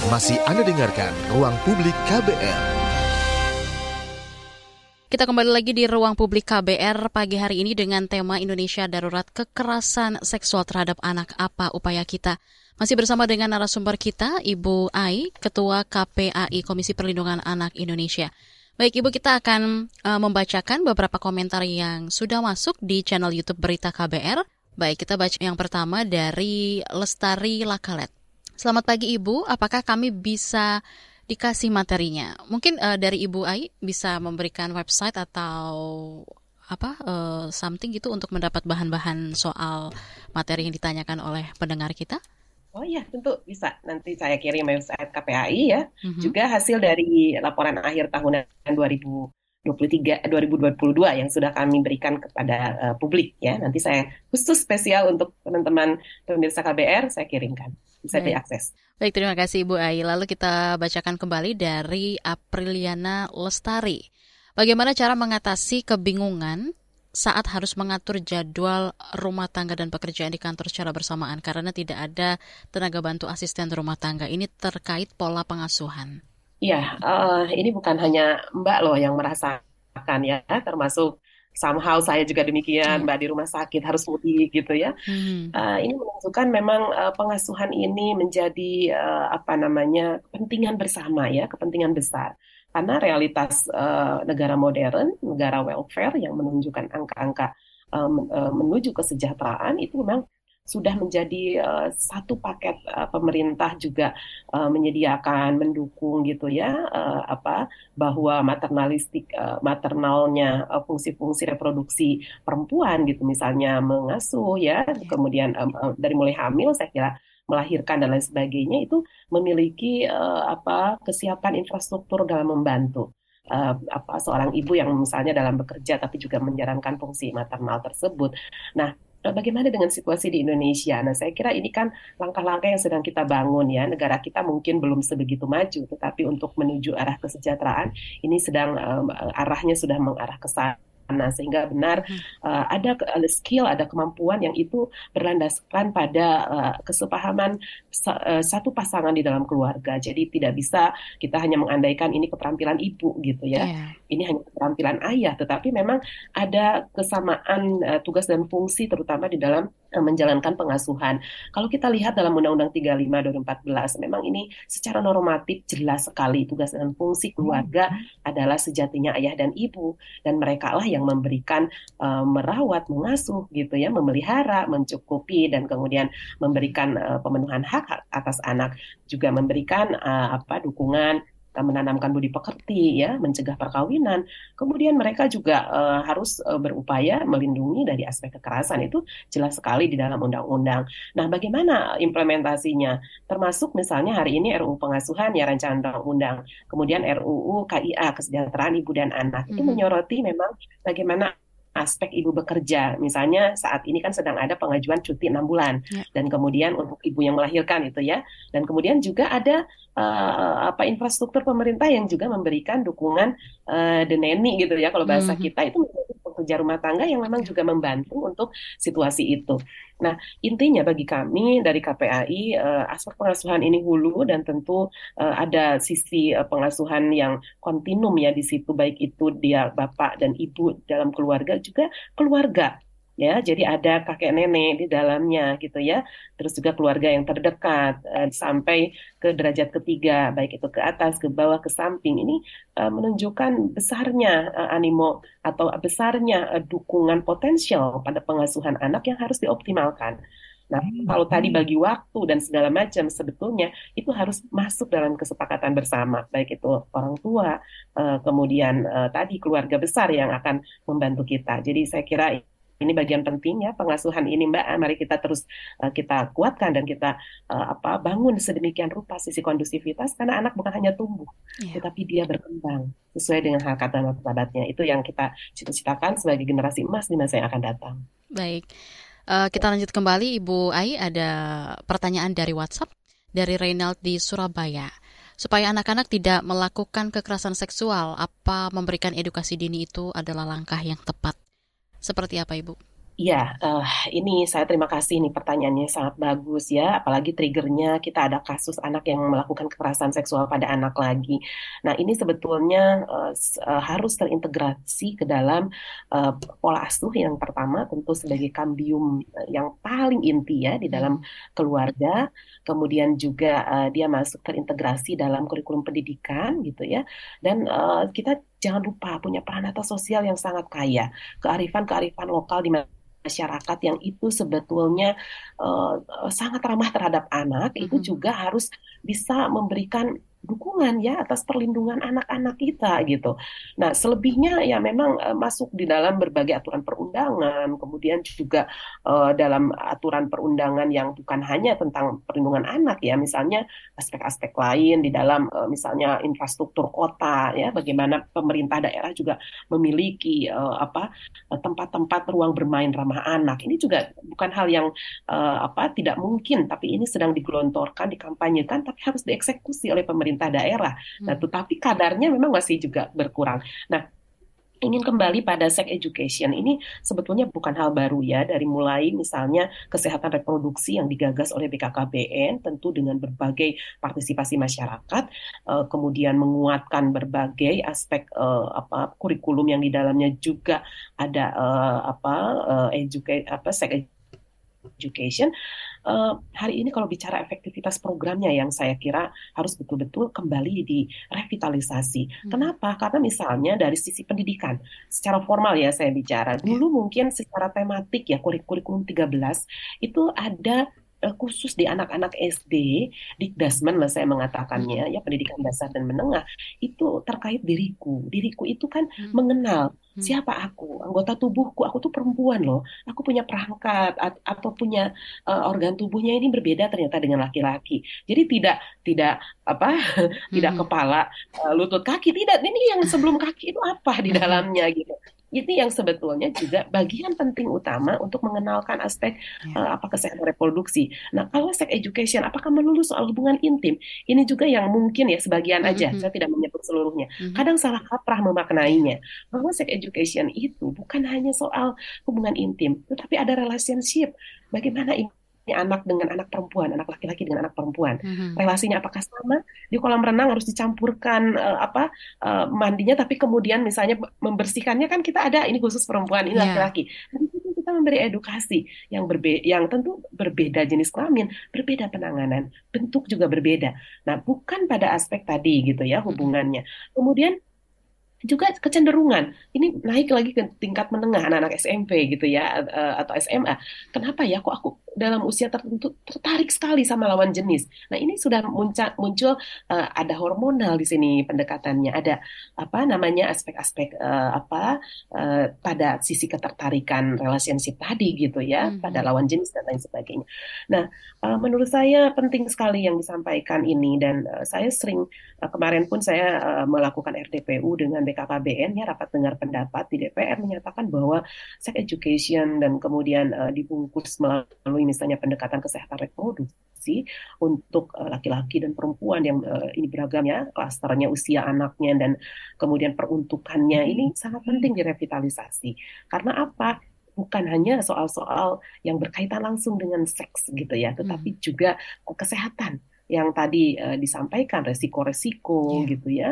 Masih Anda dengarkan Ruang Publik KBR. Kita kembali lagi di ruang publik KBR pagi hari ini dengan tema Indonesia Darurat Kekerasan Seksual Terhadap Anak. Apa upaya kita? Masih bersama dengan narasumber kita, Ibu Ai, Ketua KPAI Komisi Perlindungan Anak Indonesia. Baik Ibu, kita akan uh, membacakan beberapa komentar yang sudah masuk di channel YouTube Berita KBR. Baik, kita baca yang pertama dari Lestari Lakalet. Selamat pagi Ibu, apakah kami bisa dikasih materinya? Mungkin uh, dari Ibu Ai bisa memberikan website atau apa uh, something gitu untuk mendapat bahan-bahan soal materi yang ditanyakan oleh pendengar kita? Oh iya, tentu bisa. Nanti saya kirim website KPAI ya. Mm-hmm. Juga hasil dari laporan akhir tahunan 2023 2022 yang sudah kami berikan kepada uh, publik ya. Nanti saya khusus spesial untuk teman-teman pemirsa KBR saya kirimkan. Bisa Baik. diakses. Baik, terima kasih Ibu Ai. Lalu kita bacakan kembali dari Apriliana Lestari. Bagaimana cara mengatasi kebingungan saat harus mengatur jadwal rumah tangga dan pekerjaan di kantor secara bersamaan karena tidak ada tenaga bantu asisten rumah tangga. Ini terkait pola pengasuhan. Iya, uh, ini bukan hanya Mbak loh yang merasakan ya, termasuk somehow saya juga demikian, hmm. Mbak di rumah sakit harus mudik gitu ya. Hmm. Uh, ini menunjukkan memang uh, pengasuhan ini menjadi uh, apa namanya kepentingan bersama ya, kepentingan besar karena realitas uh, negara modern, negara welfare yang menunjukkan angka-angka um, uh, menuju kesejahteraan itu memang sudah menjadi uh, satu paket uh, pemerintah juga uh, menyediakan mendukung gitu ya uh, apa bahwa maternalistik uh, maternalnya uh, fungsi-fungsi reproduksi perempuan gitu misalnya mengasuh ya iya. kemudian um, uh, dari mulai hamil saya kira melahirkan dan lain sebagainya itu memiliki uh, apa kesiapan infrastruktur dalam membantu uh, apa seorang ibu yang misalnya dalam bekerja tapi juga menjalankan fungsi maternal tersebut. Nah, eh, bagaimana dengan situasi di Indonesia? Nah, saya kira ini kan langkah-langkah yang sedang kita bangun ya. Negara kita mungkin belum sebegitu maju, tetapi untuk menuju arah kesejahteraan ini sedang um, arahnya sudah mengarah ke sana Nah, sehingga benar uh, ada ada skill, ada kemampuan yang itu berlandaskan pada uh, kesepahaman sa uh, satu pasangan di dalam keluarga. Jadi tidak bisa kita hanya mengandaikan ini keterampilan ibu gitu ya. Yeah. Ini hanya keterampilan ayah, tetapi memang ada kesamaan uh, tugas dan fungsi terutama di dalam menjalankan pengasuhan. Kalau kita lihat dalam Undang-Undang 35 2014, memang ini secara normatif jelas sekali tugas dan fungsi keluarga hmm. adalah sejatinya ayah dan ibu dan mereka lah yang memberikan uh, merawat, mengasuh gitu ya, memelihara, mencukupi dan kemudian memberikan uh, pemenuhan hak atas anak, juga memberikan uh, apa dukungan menanamkan budi pekerti ya, mencegah perkawinan. Kemudian mereka juga uh, harus uh, berupaya melindungi dari aspek kekerasan itu jelas sekali di dalam undang-undang. Nah, bagaimana implementasinya? Termasuk misalnya hari ini RUU pengasuhan ya rancangan undang-undang, kemudian RUU KIA kesejahteraan ibu dan anak. Mm -hmm. Itu menyoroti memang bagaimana aspek ibu bekerja. Misalnya saat ini kan sedang ada pengajuan cuti enam bulan ya. dan kemudian untuk ibu yang melahirkan itu ya. Dan kemudian juga ada uh, apa infrastruktur pemerintah yang juga memberikan dukungan uh, deneni gitu ya kalau bahasa mm -hmm. kita itu pekerja rumah tangga yang memang juga membantu untuk situasi itu. Nah, intinya bagi kami dari KPAI uh, eh, aspek pengasuhan ini hulu dan tentu uh, ada sisi uh, pengasuhan yang kontinum ya di situ baik itu dia bapak dan ibu dalam keluarga juga keluarga ya. Jadi ada kakek nenek di dalamnya gitu ya. Terus juga keluarga yang terdekat uh, sampai ke derajat ketiga baik itu ke atas ke bawah ke samping. Ini uh, menunjukkan besarnya uh, animo atau besarnya uh, dukungan potensial pada pengasuhan anak yang harus dioptimalkan. Nah, hmm. kalau tadi bagi waktu dan segala macam, sebetulnya itu harus masuk dalam kesepakatan bersama, baik itu orang tua, kemudian tadi keluarga besar yang akan membantu kita. Jadi saya kira ini bagian penting ya pengasuhan ini Mbak. Mari kita terus uh, kita kuatkan dan kita uh, apa bangun sedemikian rupa sisi kondusivitas karena anak bukan hanya tumbuh, yeah. tetapi dia berkembang sesuai dengan hal kata martabatnya. Itu yang kita cita-citakan sebagai generasi emas di masa yang akan datang. Baik. Uh, kita lanjut kembali Ibu Ai ada pertanyaan dari WhatsApp dari Reynald di Surabaya. Supaya anak-anak tidak melakukan kekerasan seksual, apa memberikan edukasi dini itu adalah langkah yang tepat? Seperti apa Ibu? Ya, uh, ini saya terima kasih nih pertanyaannya sangat bagus ya. Apalagi triggernya kita ada kasus anak yang melakukan kekerasan seksual pada anak lagi. Nah ini sebetulnya uh, uh, harus terintegrasi ke dalam uh, pola asuh yang pertama tentu sebagai kambium yang paling inti ya di dalam keluarga. Kemudian juga uh, dia masuk terintegrasi dalam kurikulum pendidikan gitu ya. Dan uh, kita jangan lupa punya peranata sosial yang sangat kaya, kearifan-kearifan lokal di masyarakat yang itu sebetulnya uh, sangat ramah terhadap anak mm -hmm. itu juga harus bisa memberikan dukungan ya atas perlindungan anak-anak kita gitu. Nah selebihnya ya memang uh, masuk di dalam berbagai aturan perundangan, kemudian juga uh, dalam aturan perundangan yang bukan hanya tentang perlindungan anak ya, misalnya aspek-aspek lain di dalam uh, misalnya infrastruktur kota ya, bagaimana pemerintah daerah juga memiliki uh, apa tempat-tempat ruang bermain ramah anak. Ini juga bukan hal yang uh, apa tidak mungkin, tapi ini sedang digelontorkan, dikampanyekan, tapi harus dieksekusi oleh pemerintah daerah. Nah, hmm. tetapi kadarnya memang masih juga berkurang. Nah, ingin kembali pada sex education ini sebetulnya bukan hal baru ya dari mulai misalnya kesehatan reproduksi yang digagas oleh BKKBN tentu dengan berbagai partisipasi masyarakat uh, kemudian menguatkan berbagai aspek uh, apa kurikulum yang di dalamnya juga ada apa educate apa sex education uh, hari ini kalau bicara efektivitas programnya yang saya kira harus betul-betul kembali direvitalisasi. Hmm. Kenapa? Karena misalnya dari sisi pendidikan, secara formal ya saya bicara, iya. dulu mungkin secara tematik ya kurikulum 13 itu ada khusus di anak-anak SD, di Dasman lah saya mengatakannya, hmm. ya pendidikan dasar dan menengah, itu terkait diriku. Diriku itu kan hmm. mengenal hmm. siapa aku, anggota tubuhku, aku tuh perempuan loh, aku punya perangkat atau punya uh, organ tubuhnya ini berbeda ternyata dengan laki-laki. Jadi tidak tidak apa, (laughs) hmm. tidak kepala, uh, lutut kaki, tidak. Ini yang sebelum kaki itu apa di hmm. dalamnya gitu itu yang sebetulnya juga bagian penting utama untuk mengenalkan aspek yeah. Ya. uh, apa kesehatan reproduksi. Nah, kalau sex education, apakah melulu soal hubungan intim? Ini juga yang mungkin ya sebagian aja, mm -hmm. saya tidak menyebut seluruhnya. Mm -hmm. Kadang salah kaprah memaknainya bahwa sex education itu bukan hanya soal hubungan intim, tetapi ada relationship. Bagaimana anak dengan anak perempuan, anak laki-laki dengan anak perempuan. Mm-hmm. Relasinya apakah sama? Di kolam renang harus dicampurkan uh, apa uh, mandinya, tapi kemudian misalnya membersihkannya kan kita ada ini khusus perempuan, ini yeah. laki-laki. Itu kita memberi edukasi yang berbeda, yang tentu berbeda jenis kelamin, berbeda penanganan, bentuk juga berbeda. Nah, bukan pada aspek tadi gitu ya hubungannya. Kemudian juga kecenderungan ini naik lagi ke tingkat menengah anak-anak SMP gitu ya atau SMA. Kenapa ya kok aku dalam usia tertentu tertarik sekali sama lawan jenis. Nah, ini sudah muncul, muncul uh, ada hormonal di sini pendekatannya, ada apa namanya aspek-aspek uh, apa uh, pada sisi ketertarikan relationship tadi gitu ya, hmm. pada lawan jenis dan lain sebagainya. Nah, uh, menurut saya penting sekali yang disampaikan ini dan uh, saya sering uh, kemarin pun saya uh, melakukan RDPU dengan BKKBN ya rapat dengar pendapat di DPR menyatakan bahwa sex education dan kemudian uh, dibungkus melalui misalnya pendekatan kesehatan reproduksi untuk eh, laki-laki uh, dan perempuan yang uh, ini beragam ya, klasternya usia anaknya dan kemudian peruntukannya ini sangat penting direvitalisasi. Karena apa? bukan hanya soal-soal yang berkaitan langsung dengan seks gitu ya, tetapi hmm. juga kesehatan yang tadi uh, disampaikan resiko-resiko yeah. gitu ya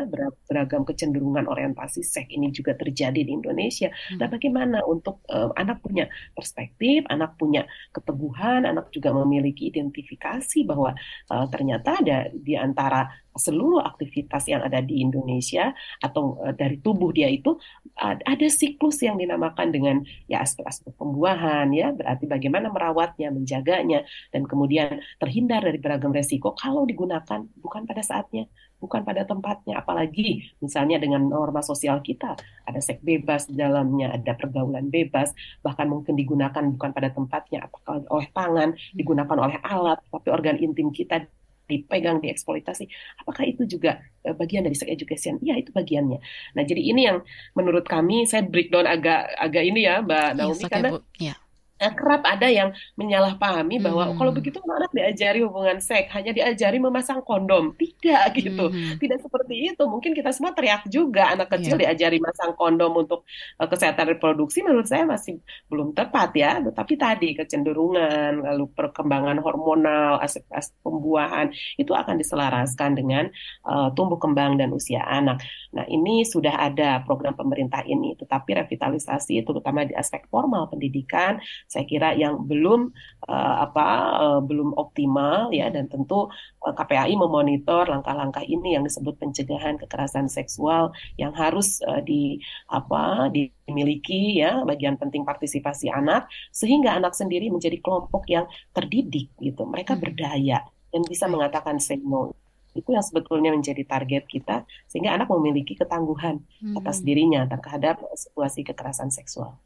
beragam kecenderungan orientasi seks ini juga terjadi di Indonesia. Hmm. Nah, bagaimana untuk uh, anak punya perspektif, anak punya keteguhan, anak juga memiliki identifikasi bahwa uh, ternyata ada di antara seluruh aktivitas yang ada di Indonesia atau uh, dari tubuh dia itu ada siklus yang dinamakan dengan ya aspek-aspek pembuahan ya berarti bagaimana merawatnya menjaganya dan kemudian terhindar dari beragam resiko kalau digunakan bukan pada saatnya bukan pada tempatnya. Apalagi misalnya dengan norma sosial kita ada seks bebas di dalamnya ada pergaulan bebas bahkan mungkin digunakan bukan pada tempatnya apakah oleh tangan digunakan oleh alat tapi organ intim kita dipegang, dieksploitasi. Apakah itu juga eh, bagian dari sex education? Iya, itu bagiannya. Nah, jadi ini yang menurut kami saya breakdown agak agak ini ya, Mbak iya, Naomi yes, karena ya Nah, kerap ada yang menyalahpahami bahwa hmm. kalau begitu anak diajari hubungan seks, hanya diajari memasang kondom. Tidak (laughs) gitu. Hmm. Tidak seperti itu. Mungkin kita semua teriak juga anak kecil yeah. diajari masang kondom untuk uh, kesehatan reproduksi menurut saya masih belum tepat ya. Tetapi tadi kecenderungan, lalu perkembangan hormonal, aspek-aspek pembuahan itu akan diselaraskan dengan uh, tumbuh kembang dan usia anak. Nah, ini sudah ada program pemerintah ini, tetapi revitalisasi terutama di aspek formal pendidikan saya kira yang belum uh, apa uh, belum optimal ya dan tentu uh, eh, KPAI memonitor langkah-langkah ini yang disebut pencegahan kekerasan seksual yang harus uh, di apa dimiliki ya bagian penting partisipasi anak sehingga anak sendiri menjadi kelompok yang terdidik gitu mereka hmm. berdaya dan bisa mengatakan say no itu yang sebetulnya menjadi target kita sehingga anak memiliki ketangguhan hmm. atas dirinya terhadap situasi kekerasan seksual.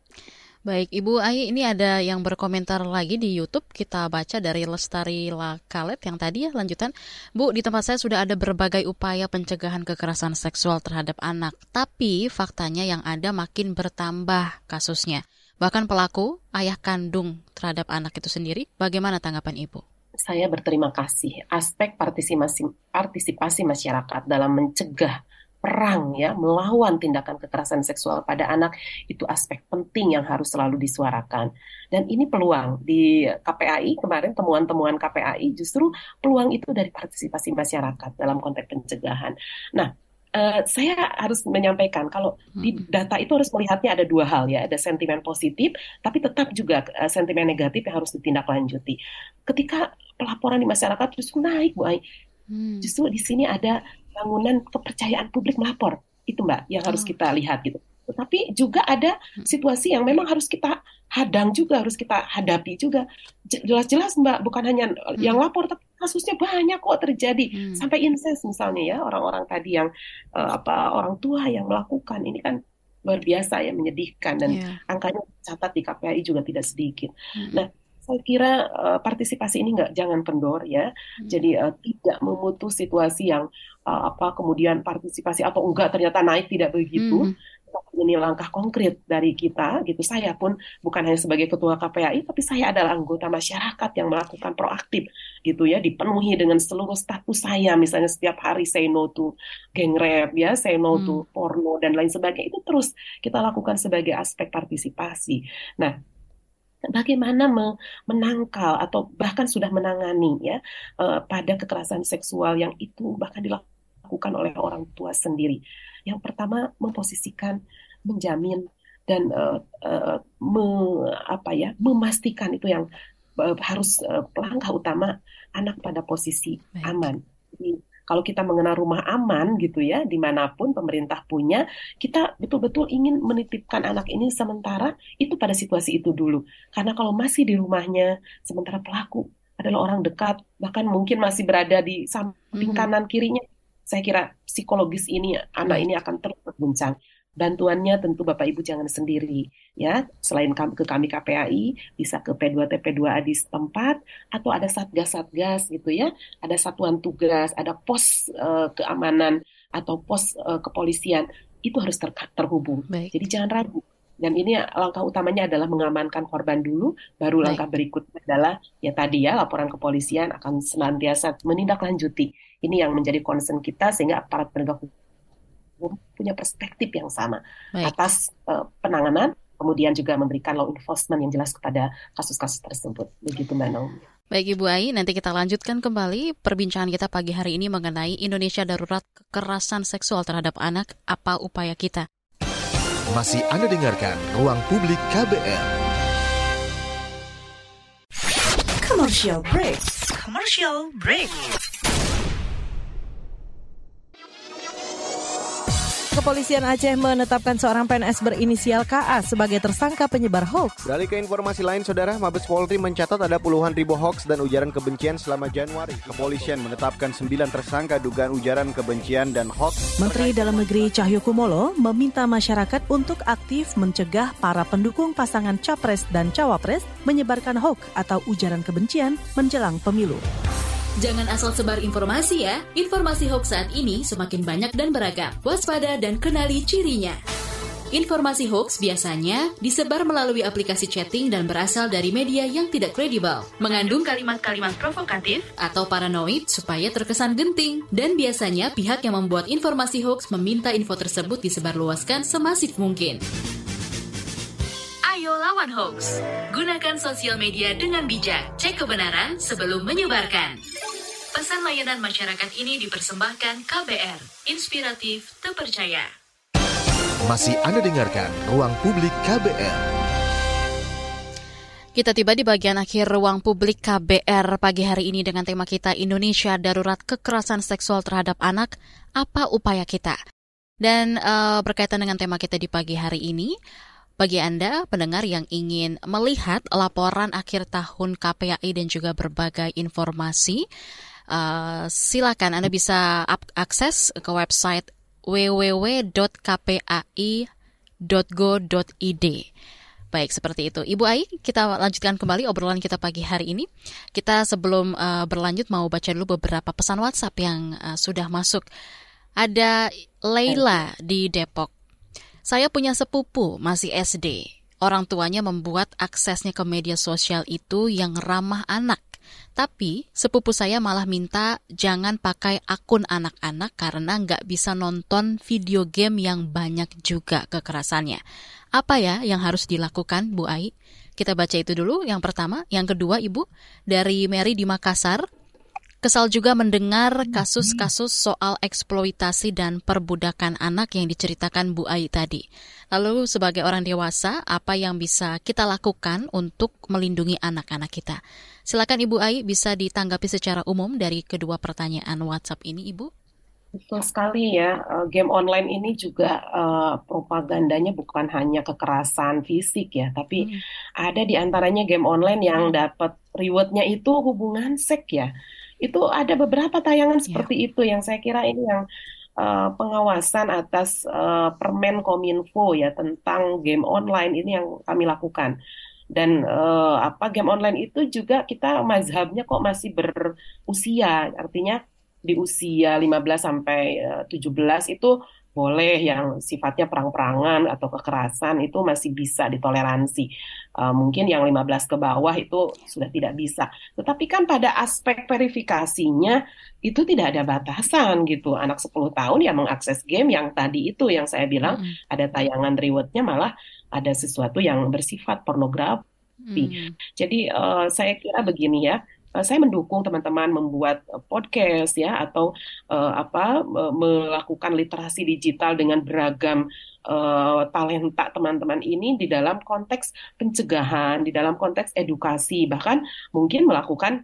Baik, Ibu Ai, ini ada yang berkomentar lagi di YouTube. Kita baca dari Lestari Lakalet yang tadi ya, lanjutan. Bu, di tempat saya sudah ada berbagai upaya pencegahan kekerasan seksual terhadap anak. Tapi faktanya yang ada makin bertambah kasusnya. Bahkan pelaku, ayah kandung terhadap anak itu sendiri. Bagaimana tanggapan Ibu? Saya berterima kasih. Aspek partisipasi, partisipasi masyarakat dalam mencegah perang ya melawan tindakan kekerasan seksual pada anak itu aspek penting yang harus selalu disuarakan dan ini peluang di KPAI kemarin temuan-temuan KPAI justru peluang itu dari partisipasi masyarakat dalam konteks pencegahan. Nah Uh, saya harus menyampaikan kalau di hmm. data itu harus melihatnya ada dua hal ya, ada sentimen positif, tapi tetap juga uh, sentimen negatif yang harus ditindaklanjuti. Ketika pelaporan di masyarakat justru naik, Bu Ai, hmm. justru di sini ada bangunan kepercayaan publik melapor itu mbak yang harus oh. kita lihat gitu tetapi juga ada hmm. situasi yang memang harus kita hadang juga harus kita hadapi juga jelas-jelas mbak bukan hanya hmm. yang lapor tapi kasusnya banyak kok terjadi hmm. sampai incest misalnya ya orang-orang tadi yang uh, apa orang tua yang melakukan ini kan luar biasa ya menyedihkan dan yeah. angkanya catat di KPI juga tidak sedikit. Hmm. Nah saya kira uh, partisipasi ini nggak jangan kendor ya. Hmm. Jadi uh, tidak memutus situasi yang uh, apa kemudian partisipasi atau enggak ternyata naik tidak begitu. Hmm. Ini langkah konkret dari kita gitu. Saya pun bukan hanya sebagai ketua KPAI tapi saya adalah anggota masyarakat yang melakukan proaktif gitu ya dipenuhi dengan seluruh status saya misalnya setiap hari say no to geng rap ya say no hmm. to porno dan lain sebagainya itu terus kita lakukan sebagai aspek partisipasi. Nah, bagaimana menangkal atau bahkan sudah menangani ya uh, pada kekerasan seksual yang itu bahkan dilakukan oleh orang tua sendiri. Yang pertama memposisikan, menjamin dan uh, uh, me, apa ya memastikan itu yang uh, harus uh, langkah utama anak pada posisi Baik. aman. Jadi kalau kita mengenal rumah aman gitu ya, di mana pun pemerintah punya, kita betul-betul ingin menitipkan anak ini sementara itu pada situasi itu dulu. Karena kalau masih di rumahnya, sementara pelaku adalah orang dekat, bahkan mungkin masih berada di samping kanan kirinya, saya kira psikologis ini anak ini akan terus berguncang. Bantuannya tentu Bapak Ibu jangan sendiri ya. Selain ke kami KPAI bisa ke P2TP2A di setempat atau ada satgas-satgas gitu ya. Ada satuan tugas, ada pos uh, keamanan atau pos uh, kepolisian itu harus ter terhubung. Baik. Jadi jangan ragu. Dan ini langkah utamanya adalah mengamankan korban dulu, baru Baik. langkah berikutnya adalah ya tadi ya laporan kepolisian akan senantiasa menindaklanjuti. Ini yang menjadi concern kita sehingga aparat penegak hukum punya perspektif yang sama Baik. atas uh, penanganan, kemudian juga memberikan law enforcement yang jelas kepada kasus-kasus tersebut. Begitu Mbak Naomi. Baik Ibu Ai, nanti kita lanjutkan kembali perbincangan kita pagi hari ini mengenai Indonesia darurat kekerasan seksual terhadap anak, apa upaya kita. Masih Anda dengarkan Ruang Publik KBR. Commercial break. Commercial break. Kepolisian Aceh menetapkan seorang PNS berinisial KA sebagai tersangka penyebar hoax. Beralih ke informasi lain, Saudara, Mabes Polri mencatat ada puluhan ribu hoax dan ujaran kebencian selama Januari. Kepolisian menetapkan sembilan tersangka dugaan ujaran kebencian dan hoax. Menteri Dalam Negeri Cahyo Kumolo meminta masyarakat untuk aktif mencegah para pendukung pasangan Capres dan Cawapres menyebarkan hoax atau ujaran kebencian menjelang pemilu. Jangan asal sebar informasi ya. Informasi hoax saat ini semakin banyak dan beragam. Waspada dan kenali cirinya. Informasi hoax biasanya disebar melalui aplikasi chatting dan berasal dari media yang tidak kredibel, mengandung kalimat-kalimat provokatif atau paranoid supaya terkesan genting. Dan biasanya pihak yang membuat informasi hoax meminta info tersebut disebarluaskan semasif mungkin. Ayo lawan hoax. Gunakan sosial media dengan bijak. Cek kebenaran sebelum menyebarkan. Pesan layanan masyarakat ini dipersembahkan KBR, inspiratif, terpercaya. Masih Anda dengarkan Ruang Publik KBR. Kita tiba di bagian akhir ruang publik KBR pagi hari ini dengan tema kita Indonesia Darurat Kekerasan Seksual Terhadap Anak, apa upaya kita? Dan uh, berkaitan dengan tema kita di pagi hari ini, bagi Anda pendengar yang ingin melihat laporan akhir tahun KPAI dan juga berbagai informasi, Uh, silakan Anda bisa akses ke website www.kpai.go.id. Baik, seperti itu. Ibu Ai, kita lanjutkan kembali obrolan kita pagi hari ini. Kita sebelum uh, berlanjut mau baca dulu beberapa pesan WhatsApp yang uh, sudah masuk. Ada Leila di Depok. Saya punya sepupu masih SD. Orang tuanya membuat aksesnya ke media sosial itu yang ramah anak. Tapi sepupu saya malah minta jangan pakai akun anak-anak karena nggak bisa nonton video game yang banyak juga kekerasannya. Apa ya yang harus dilakukan Bu Ai? Kita baca itu dulu yang pertama. Yang kedua Ibu, dari Mary di Makassar, Kesal juga mendengar kasus-kasus soal eksploitasi dan perbudakan anak yang diceritakan Bu Ai tadi. Lalu sebagai orang dewasa, apa yang bisa kita lakukan untuk melindungi anak-anak kita? Silakan Ibu Ai bisa ditanggapi secara umum dari kedua pertanyaan WhatsApp ini, Ibu. Betul sekali ya, eh, game online ini juga uh, propagandanya bukan hanya kekerasan fisik ya, tapi hmm. ada di antaranya game online yang dapat rewardnya itu hubungan seks ya itu ada beberapa tayangan yeah. seperti itu yang saya kira ini yang uh, pengawasan atas uh, Permen Kominfo ya tentang game online ini yang kami lakukan dan uh, apa game online itu juga kita mazhabnya kok masih berusia artinya di usia 15 sampai 17 itu boleh yang sifatnya perang-perangan atau kekerasan itu masih bisa ditoleransi. Uh, mungkin yang 15 ke bawah itu sudah tidak bisa. Tetapi kan pada aspek verifikasinya itu tidak ada batasan gitu. Anak 10 tahun yang mengakses game yang tadi itu yang saya bilang hmm. ada tayangan rewardnya malah ada sesuatu yang bersifat pornografi. Hmm. Jadi uh, saya kira begini ya, Eh, saya mendukung teman-teman membuat eh, podcast ya atau uh, apa melakukan literasi digital dengan beragam uh, talenta teman-teman ini di dalam konteks pencegahan, di dalam konteks edukasi, bahkan mungkin melakukan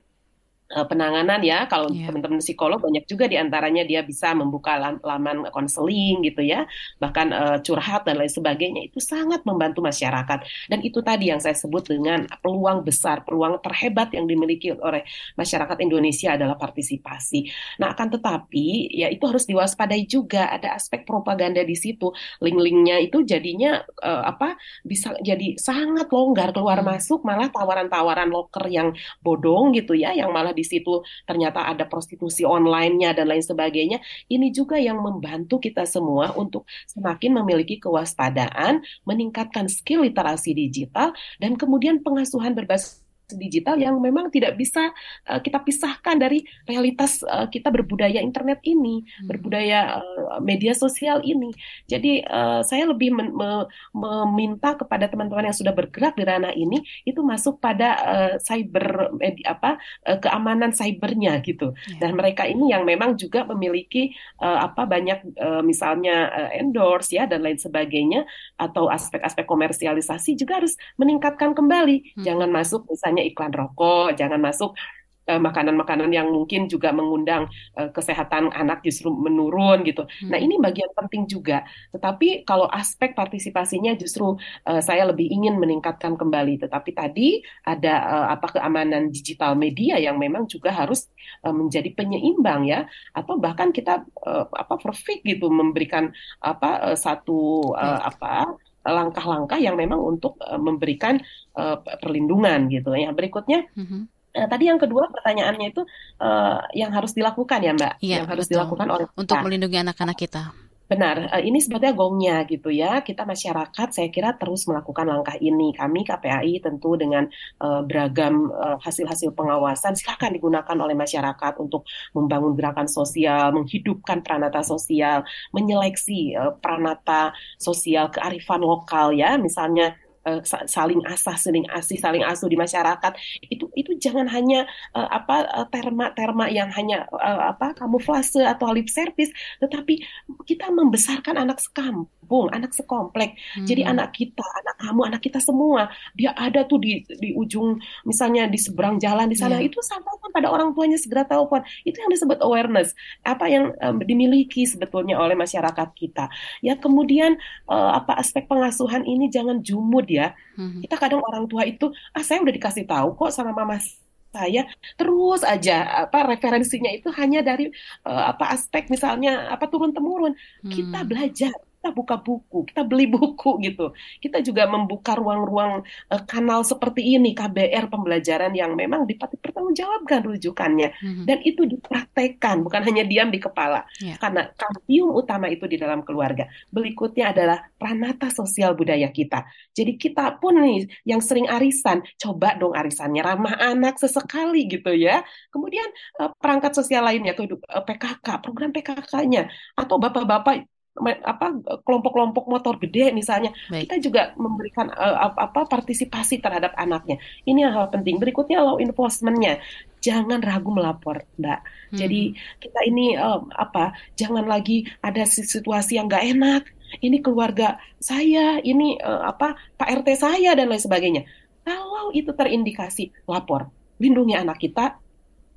penanganan ya. Kalau yeah. teman-teman psikolog banyak juga di antaranya dia bisa membuka laman konseling gitu ya, bahkan uh, curhat dan lain sebagainya itu sangat membantu masyarakat. Dan itu tadi yang saya sebut dengan peluang besar, peluang terhebat yang dimiliki oleh masyarakat Indonesia adalah partisipasi. Nah akan tetapi ya itu harus diwaspadai juga ada aspek propaganda di situ. Link-linknya itu jadinya uh, apa bisa jadi sangat longgar keluar hmm. masuk malah tawaran-tawaran loker yang bodong gitu ya, yang malah di situ ternyata ada prostitusi online-nya dan lain sebagainya. Ini juga yang membantu kita semua untuk semakin memiliki kewaspadaan, meningkatkan skill literasi digital, dan kemudian pengasuhan berbasis digital yang memang tidak bisa uh, kita pisahkan dari realitas uh, kita berbudaya internet ini, hmm. berbudaya uh, media sosial ini. Jadi uh, saya lebih men me meminta kepada teman-teman yang sudah bergerak di ranah ini itu masuk pada uh, cyber eh, apa uh, keamanan cybernya gitu. Yeah. Dan mereka ini yang memang juga memiliki uh, apa banyak uh, misalnya uh, endorse ya dan lain sebagainya atau aspek-aspek komersialisasi juga harus meningkatkan kembali. Hmm. Jangan masuk misalnya misalnya iklan rokok, jangan masuk eh, makanan-makanan yang mungkin juga mengundang uh, kesehatan anak justru menurun gitu. Hmm. Nah ini bagian penting juga. Tetapi kalau aspek partisipasinya justru uh, saya lebih ingin meningkatkan kembali. Tetapi tadi ada uh, apa keamanan digital media yang memang juga harus uh, menjadi penyeimbang ya, atau bahkan kita uh, apa perfect gitu memberikan apa uh, satu uh, apa langkah-langkah yang memang untuk memberikan uh, perlindungan gitu. Yang berikutnya mm-hmm. uh, tadi yang kedua pertanyaannya itu uh, yang harus dilakukan ya Mbak, ya, yang harus betul. dilakukan oleh untuk melindungi anak-anak kita. Benar, ini sebetulnya gongnya gitu ya. Kita masyarakat saya kira terus melakukan langkah ini. Kami KPAI tentu dengan uh, beragam hasil-hasil uh, pengawasan silakan digunakan oleh masyarakat untuk membangun gerakan sosial, menghidupkan pranata sosial, menyeleksi uh, pranata sosial kearifan lokal ya. Misalnya uh, saling asah, saling asih, saling asuh di masyarakat itu itu jangan hanya uh, apa terma-terma yang hanya uh, apa kamuflase atau lip service, tetapi kita membesarkan anak sekampung, anak sekomplek. Hmm. Jadi anak kita, anak kamu, anak kita semua dia ada tuh di di ujung misalnya di seberang jalan di sana yeah. itu sampaikan pada orang tuanya segera telepon. Itu yang disebut awareness. Apa yang um, dimiliki sebetulnya oleh masyarakat kita. Ya kemudian uh, apa aspek pengasuhan ini jangan jumud ya ya. Hmm. Kita kadang orang tua itu, ah saya udah dikasih tahu kok sama mama saya terus aja apa referensinya itu hanya dari uh, apa aspek misalnya apa turun temurun hmm. kita belajar kita buka buku, kita beli buku (laughs) gitu. Kita juga membuka ruang-ruang uh, kanal seperti ini KBR pembelajaran yang memang dipertanggungjawabkan rujukannya mm-hmm. dan itu dipraktekkan bukan hanya diam di kepala. Yeah. Karena kampium utama itu di dalam keluarga. Berikutnya adalah pranata sosial budaya kita. Jadi kita pun nih yang sering arisan, coba dong arisannya ramah anak sesekali gitu ya. Kemudian uh, perangkat sosial lainnya tuh uh, PKK, program PKK-nya atau bapak-bapak apa kelompok-kelompok motor gede misalnya Baik. kita juga memberikan uh, apa partisipasi terhadap anaknya. Ini hal penting. Berikutnya law enforcementnya. Jangan ragu melapor mbak. Hmm. jadi kita ini uh, apa jangan lagi ada situasi yang nggak enak. Ini keluarga saya ini uh, apa pak rt saya dan lain sebagainya. Kalau itu terindikasi lapor. Lindungi anak kita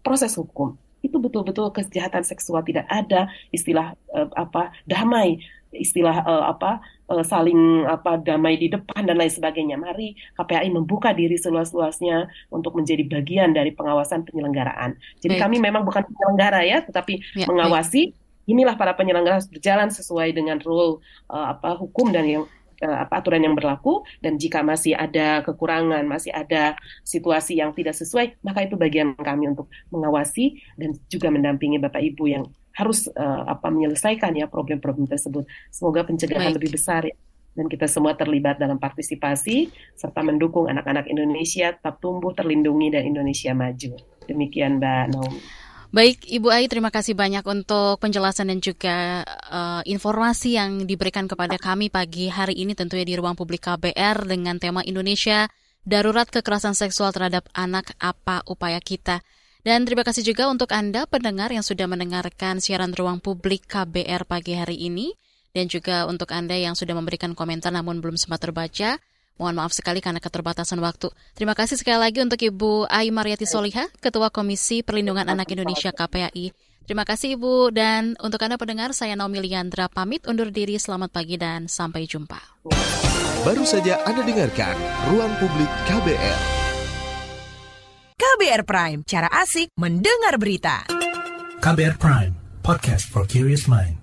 proses hukum itu betul-betul kejahatan seksual tidak ada istilah uh, apa damai istilah uh, apa uh, saling apa damai di depan dan lain sebagainya. Mari KPAI membuka diri seluas-luasnya untuk menjadi bagian dari pengawasan penyelenggaraan. Jadi baik. kami memang bukan penyelenggara ya, tetapi ya, mengawasi. Baik. Inilah para penyelenggara berjalan sesuai dengan rule uh, apa hukum dan yang apa aturan yang berlaku dan jika masih ada kekurangan, masih ada situasi yang tidak sesuai, maka itu bagian kami untuk mengawasi dan juga mendampingi Bapak Ibu yang harus uh, apa menyelesaikan ya problem-problem tersebut. Semoga pencegahan Baik. lebih besar ya dan kita semua terlibat dalam partisipasi serta mendukung anak-anak Indonesia tetap tumbuh terlindungi dan Indonesia maju. Demikian Mbak Naomi. Baik, Ibu Ai, terima kasih banyak untuk penjelasan dan juga uh, informasi yang diberikan kepada kami pagi hari ini tentunya di ruang publik KBR dengan tema Indonesia Darurat Kekerasan Seksual Terhadap Anak Apa Upaya Kita. Dan terima kasih juga untuk Anda pendengar yang sudah mendengarkan siaran ruang publik KBR pagi hari ini dan juga untuk Anda yang sudah memberikan komentar namun belum sempat terbaca. Mohon maaf sekali karena keterbatasan waktu. Terima kasih sekali lagi untuk Ibu Ai Mariati Soliha, Ketua Komisi Perlindungan Anak Indonesia KPAI. Terima kasih Ibu dan untuk Anda pendengar saya Naomi Liandra pamit undur diri selamat pagi dan sampai jumpa. Baru saja Anda dengarkan Ruang Publik KBR. KBR Prime, cara asik mendengar berita. KBR Prime, podcast for curious mind.